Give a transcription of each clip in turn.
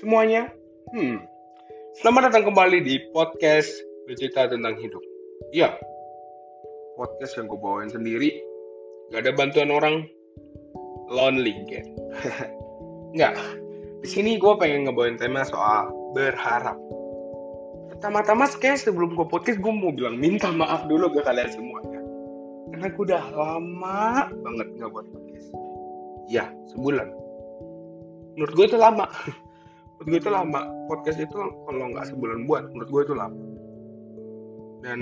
semuanya. Hmm. Selamat datang kembali di podcast bercerita tentang hidup. Iya, podcast yang gue bawain sendiri. Gak ada bantuan orang. Lonely, kan? Nggak. Di sini gue pengen ngebawain tema soal berharap. Pertama-tama kayak sebelum gue podcast gue mau bilang minta maaf dulu ke kalian semuanya. Karena gue udah lama banget nggak buat podcast. Ya, sebulan. Menurut gue itu lama. menurut gue itu lama. Podcast itu kalau nggak sebulan buat, menurut gue itu lama. Dan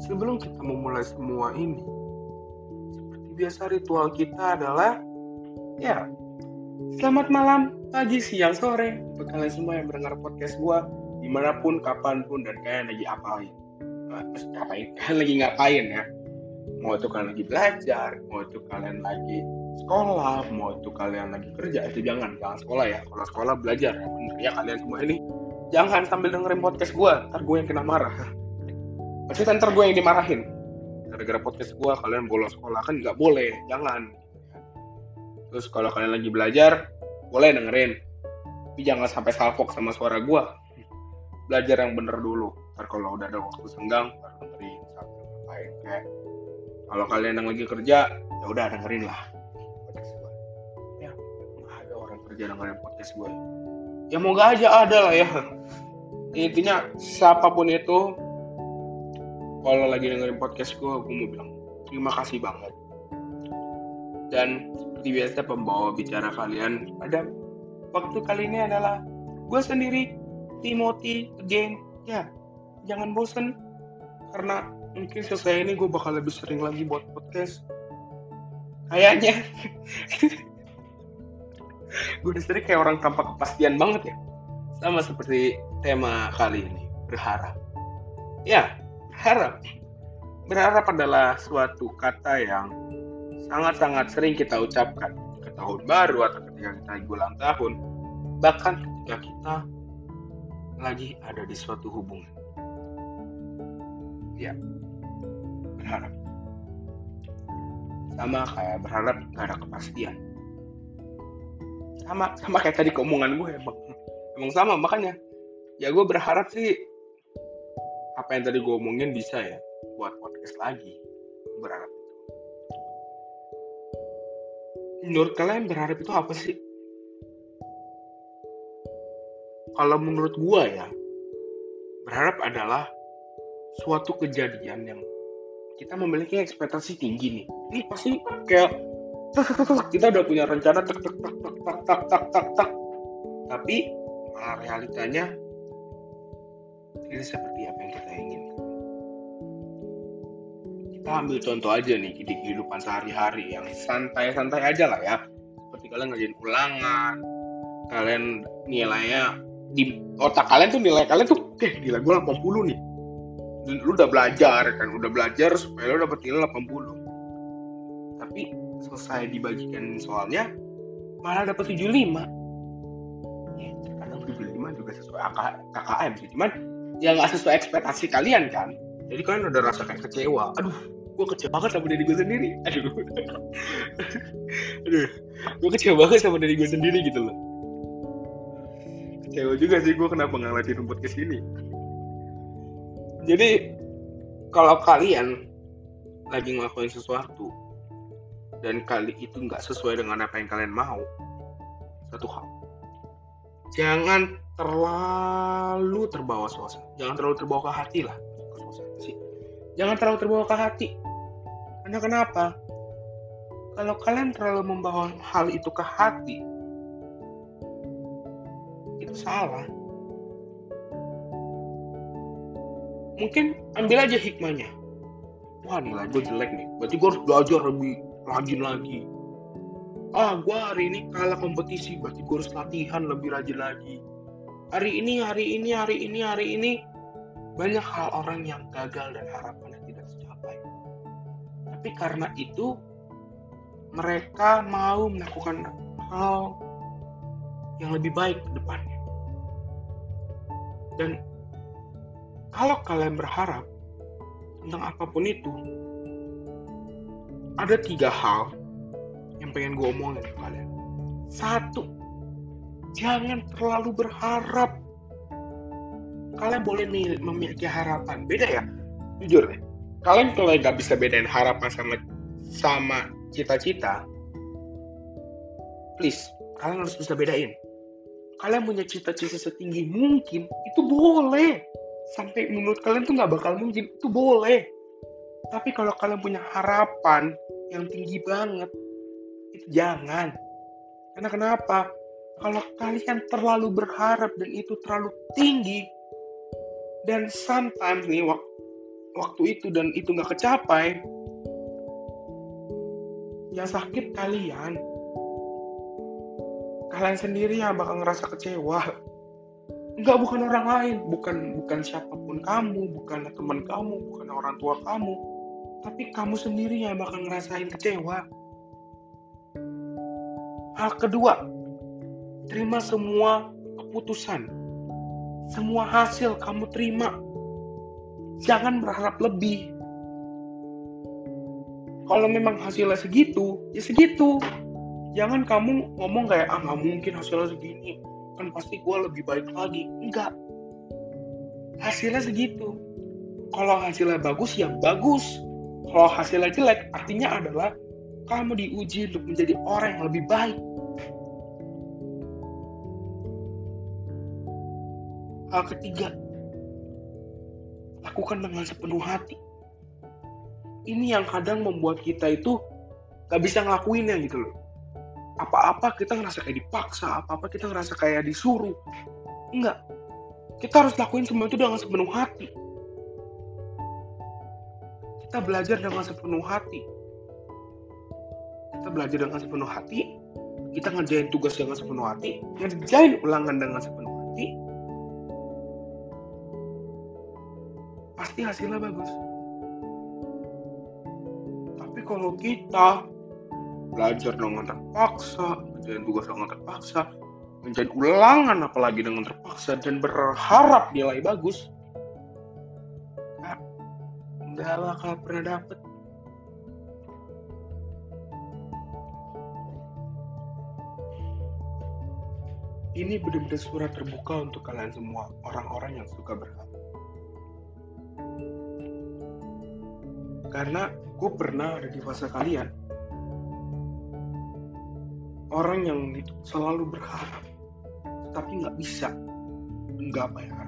sebelum kita memulai semua ini, seperti biasa ritual kita adalah ya selamat malam, pagi, siang, sore untuk kalian semua yang mendengar podcast gue di mana pun, kapan pun dan kalian lagi apain. Nah, ngapain? Kalian lagi ngapain ya? Mau itu kalian lagi belajar, mau itu kalian lagi sekolah, mau itu kalian lagi kerja, itu jangan, jangan sekolah ya. Kalau sekolah belajar ya bener ya kalian semua ini. Jangan sambil dengerin podcast gue, ntar gue yang kena marah. Maksudnya ntar gue yang dimarahin. Gara-gara podcast gue kalian bolos sekolah kan nggak boleh, jangan. Terus kalau kalian lagi belajar, boleh dengerin. Tapi jangan sampai salfok sama suara gue. Belajar yang bener dulu. Ntar kalau udah ada waktu senggang, baru dengerin kayak. Kalau kalian yang lagi kerja, ya udah dengerin lah ada kerja dengerin podcast gue. Ya moga aja ada lah ya. Intinya siapa pun itu, kalau lagi dengerin podcast gue, gue mau bilang terima kasih banget. Dan seperti biasa pembawa bicara kalian pada waktu kali ini adalah gue sendiri, Timothy, again. Ya, jangan bosen. Karena mungkin selesai ini gue bakal lebih sering lagi buat podcast. Kayaknya. gue sering kayak orang tanpa kepastian banget ya. Sama seperti tema kali ini, berharap. Ya, berharap. Berharap adalah suatu kata yang sangat-sangat sering kita ucapkan ke tahun baru atau ketika kita ulang tahun. Bahkan ketika kita lagi ada di suatu hubungan. Ya, berharap. Sama kayak berharap gak ada kepastian. Sama, sama kayak tadi keomongan gue emang, emang sama makanya. Ya gue berharap sih apa yang tadi gue omongin bisa ya buat podcast lagi. Berharap menurut kalian berharap itu apa sih? Kalau menurut gue ya berharap adalah suatu kejadian yang kita memiliki ekspektasi tinggi nih. Ini pasti kayak kita udah punya rencana tak tak tak tak tak tak tak tak tak tapi malah realitanya ini seperti apa yang kita inginkan. Kita ambil contoh aja nih di kehidupan sehari-hari yang santai-santai aja lah ya. Seperti kalian ngerjain ulangan, kalian nilainya di otak kalian tuh nilai kalian tuh, eh gila gue 80 nih. Lu udah belajar kan, udah belajar supaya lu dapet nilai 80. Tapi selesai dibagikan soalnya, malah dapet 75. Ya, kadang 75 juga sesuai KKM sih, cuman ya nggak sesuai ekspektasi kalian kan. Jadi kalian udah rasa kayak kecewa. Aduh gue kecewa banget sama diri gue sendiri. Aduh. Aduh gue kecewa banget sama diri gue sendiri gitu loh. Kecewa juga sih gue kenapa nggak ngeliatin podcast ini jadi kalau kalian lagi ngelakuin sesuatu dan kali itu nggak sesuai dengan apa yang kalian mau. Satu hal. Jangan terlalu terbawa suasana. Jangan terlalu terbawa ke hati lah. Jangan terlalu terbawa ke hati. Karena kenapa? Kalau kalian terlalu membawa hal itu ke hati itu salah. Mungkin ambil aja hikmahnya. Wah nilai gue jelek nih. Berarti gue harus belajar lebih rajin lagi. Ah gue hari ini kalah kompetisi berarti gue harus latihan lebih rajin lagi. Hari ini hari ini hari ini hari ini. Banyak hal orang yang gagal dan harapannya tidak tercapai. Tapi karena itu mereka mau melakukan hal yang lebih baik ke depannya. Dan kalau kalian berharap tentang apa pun itu ada tiga hal yang pengen gue omongin ke kalian. Satu, jangan terlalu berharap. Kalian boleh memiliki harapan. Beda ya? Jujur deh. Kalian kalau nggak bisa bedain harapan sama sama cita-cita please kalian harus bisa bedain. Kalian punya cita-cita setinggi mungkin itu boleh. Sampai menurut kalian tuh nggak bakal mungkin itu boleh tapi kalau kalian punya harapan yang tinggi banget itu jangan. Karena kenapa? Kalau kalian terlalu berharap dan itu terlalu tinggi dan sometimes nih waktu itu dan itu nggak kecapai yang sakit kalian. Kalian sendiri yang bakal ngerasa kecewa. Enggak bukan orang lain. Bukan bukan siapa pun kamu bukan teman kamu bukan orang tua kamu tapi kamu sendiri yang bakal ngerasain kecewa. Hal kedua terima semua keputusan. Semua hasil kamu terima. Jangan berharap lebih. Kalau memang hasilnya segitu ya segitu. Jangan kamu ngomong kayak ah nggak mungkin hasilnya segini. Kan pasti gue lebih baik lagi. Enggak. Hasilnya segitu. Kalau hasilnya bagus ya bagus kalau hasilnya jelek artinya adalah kamu diuji untuk menjadi orang yang lebih baik hal ketiga lakukan dengan sepenuh hati ini yang kadang membuat kita itu gak bisa ngelakuinnya gitu loh apa-apa kita ngerasa kayak dipaksa, apa-apa kita ngerasa kayak disuruh. Enggak. Kita harus lakuin semua itu dengan sepenuh hati. Kita belajar dengan sepenuh hati. Kita belajar dengan sepenuh hati. Kita ngerjain tugas dengan sepenuh hati. Ngerjain ulangan dengan sepenuh hati. Pasti hasilnya bagus. Tapi kalau kita belajar dengan terpaksa, menjadi tugas dengan terpaksa, menjadi ulangan apalagi dengan terpaksa dan berharap nilai bagus, nggak bakal pernah dapet. Ini benar-benar surat terbuka untuk kalian semua, orang-orang yang suka berharap. Karena gue pernah ada di fase kalian orang yang selalu berharap tapi nggak bisa menggapai harapannya.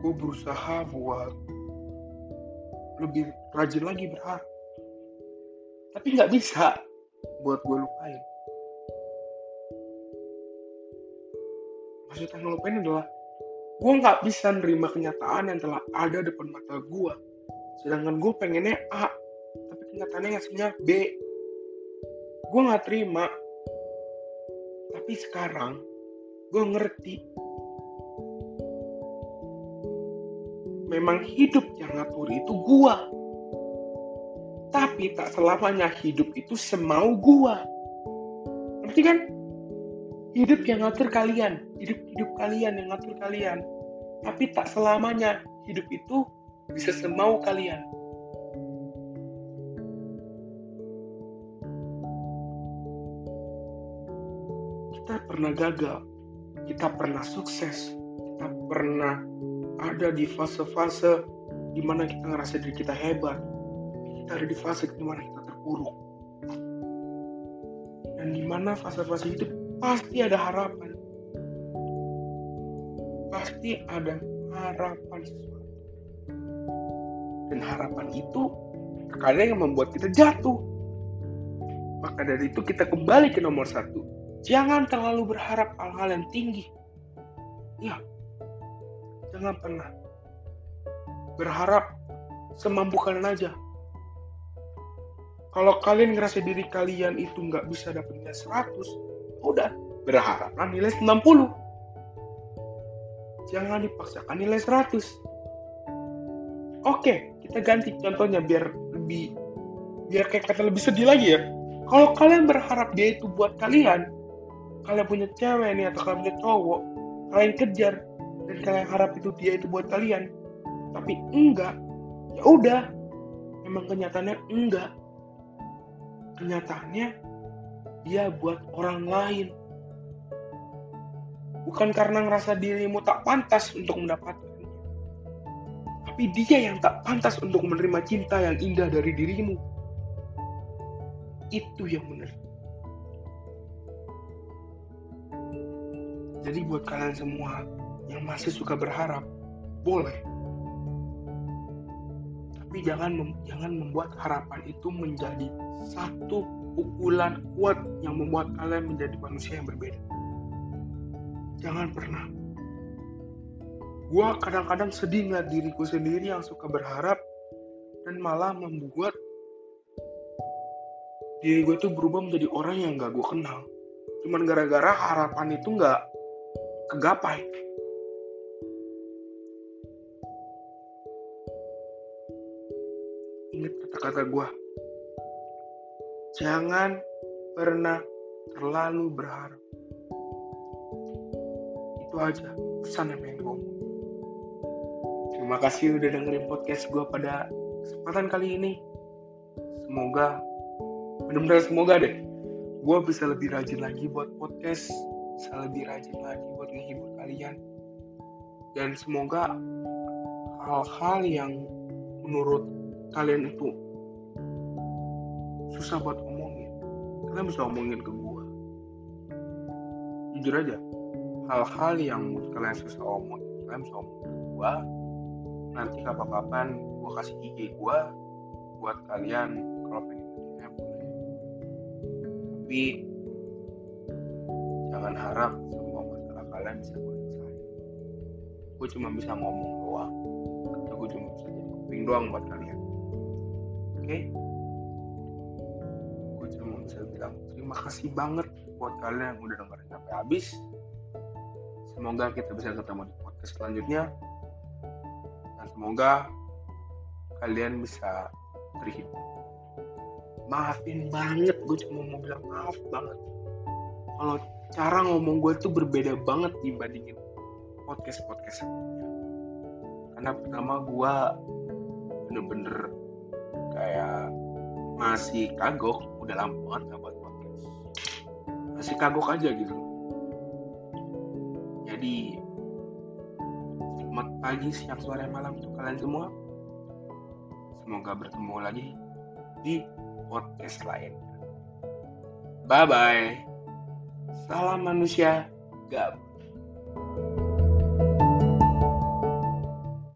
Gue berusaha buat lebih rajin lagi berharap, tapi nggak bisa buat gue lupain. Maksudnya ngelupain adalah gue nggak bisa nerima kenyataan yang telah ada depan mata gue. Sedangkan gue pengennya A, kenyataannya ngasihnya B gue nggak terima tapi sekarang gue ngerti memang hidup yang ngatur itu gue tapi tak selamanya hidup itu semau gue ngerti kan? Hidup yang ngatur kalian hidup hidup kalian yang ngatur kalian. Tapi tak selamanya hidup itu bisa semau kalian. Pernah gagal, kita pernah sukses, kita pernah ada di fase-fase di mana kita ngerasa diri kita hebat, kita ada di fase di mana kita terpuruk. Dan di mana fase-fase itu pasti ada harapan. Pasti ada harapan sesuatu. Dan harapan itu terkadang yang membuat kita jatuh. Maka dari itu kita kembali ke nomor satu, Jangan terlalu berharap hal-hal yang tinggi. Ya, jangan pernah berharap semampu kalian aja. Kalau kalian ngerasa diri kalian itu nggak bisa dapat nilai 100, udah berharaplah nilai 90. Jangan dipaksakan nilai 100. Oke, kita ganti contohnya biar lebih biar kayak kata lebih sedih lagi ya. Kalau kalian berharap dia itu buat kalian, kalian punya cewek nih atau kalian punya cowok kalian kejar dan kalian harap itu dia itu buat kalian tapi enggak ya udah memang kenyataannya enggak kenyataannya dia buat orang lain. Bukan karena ngerasa dirimu tak pantas untuk mendapatkannya. Tapi dia yang tak pantas untuk menerima cinta yang indah dari dirimu. Itu yang benar. Jadi buat kalian semua yang masih suka berharap, boleh. Tapi jangan mem jangan membuat harapan itu menjadi satu pukulan kuat yang membuat kalian menjadi manusia yang berbeda. Jangan pernah. Gua kadang-kadang sedih ngeliat diriku sendiri yang suka berharap dan malah membuat diri gue tuh berubah menjadi orang yang gak gue kenal. Cuman gara-gara harapan itu gak kegapai. Ingat kata-kata gue. Jangan pernah terlalu berharap. Itu aja pesan yang pengen gue Terima kasih udah dengerin podcast gue pada kesempatan kali ini. Semoga, benar-benar semoga deh, gue bisa lebih rajin lagi buat podcast, bisa lebih rajin lagi buat menghibur kalian. Dan semoga hal-hal yang menurut kalian itu susah buat omongin, kalian bisa omongin ke gue. Jujur aja, hal-hal yang menurut kalian susah omongin, kalian bisa omongin ke gue. Nanti kapan-kapan gue kasih IG gue buat kalian kalau pengen ya boleh. Tapi jangan harap semua masalah kalian bisa gue. Gue cuma bisa ngomong doang, atau gue cuma bisa jadi kuping doang buat kalian. Okay? Gue cuma bisa bilang terima kasih banget buat kalian yang udah dengerin sampai habis. Semoga kita bisa ketemu di podcast selanjutnya. Dan semoga kalian bisa terhibur. Maafin banget, gue cuma mau bilang maaf banget. Kalau cara ngomong gue tuh berbeda banget dibandingin podcast-podcast sebelumnya. Karena pertama gue bener-bener kayak masih kagok, udah lama banget gak buat podcast. Masih kagok aja gitu. Jadi selamat pagi, siang, sore, malam untuk kalian semua. Semoga bertemu lagi di podcast lain. Bye bye. Salam manusia gabut.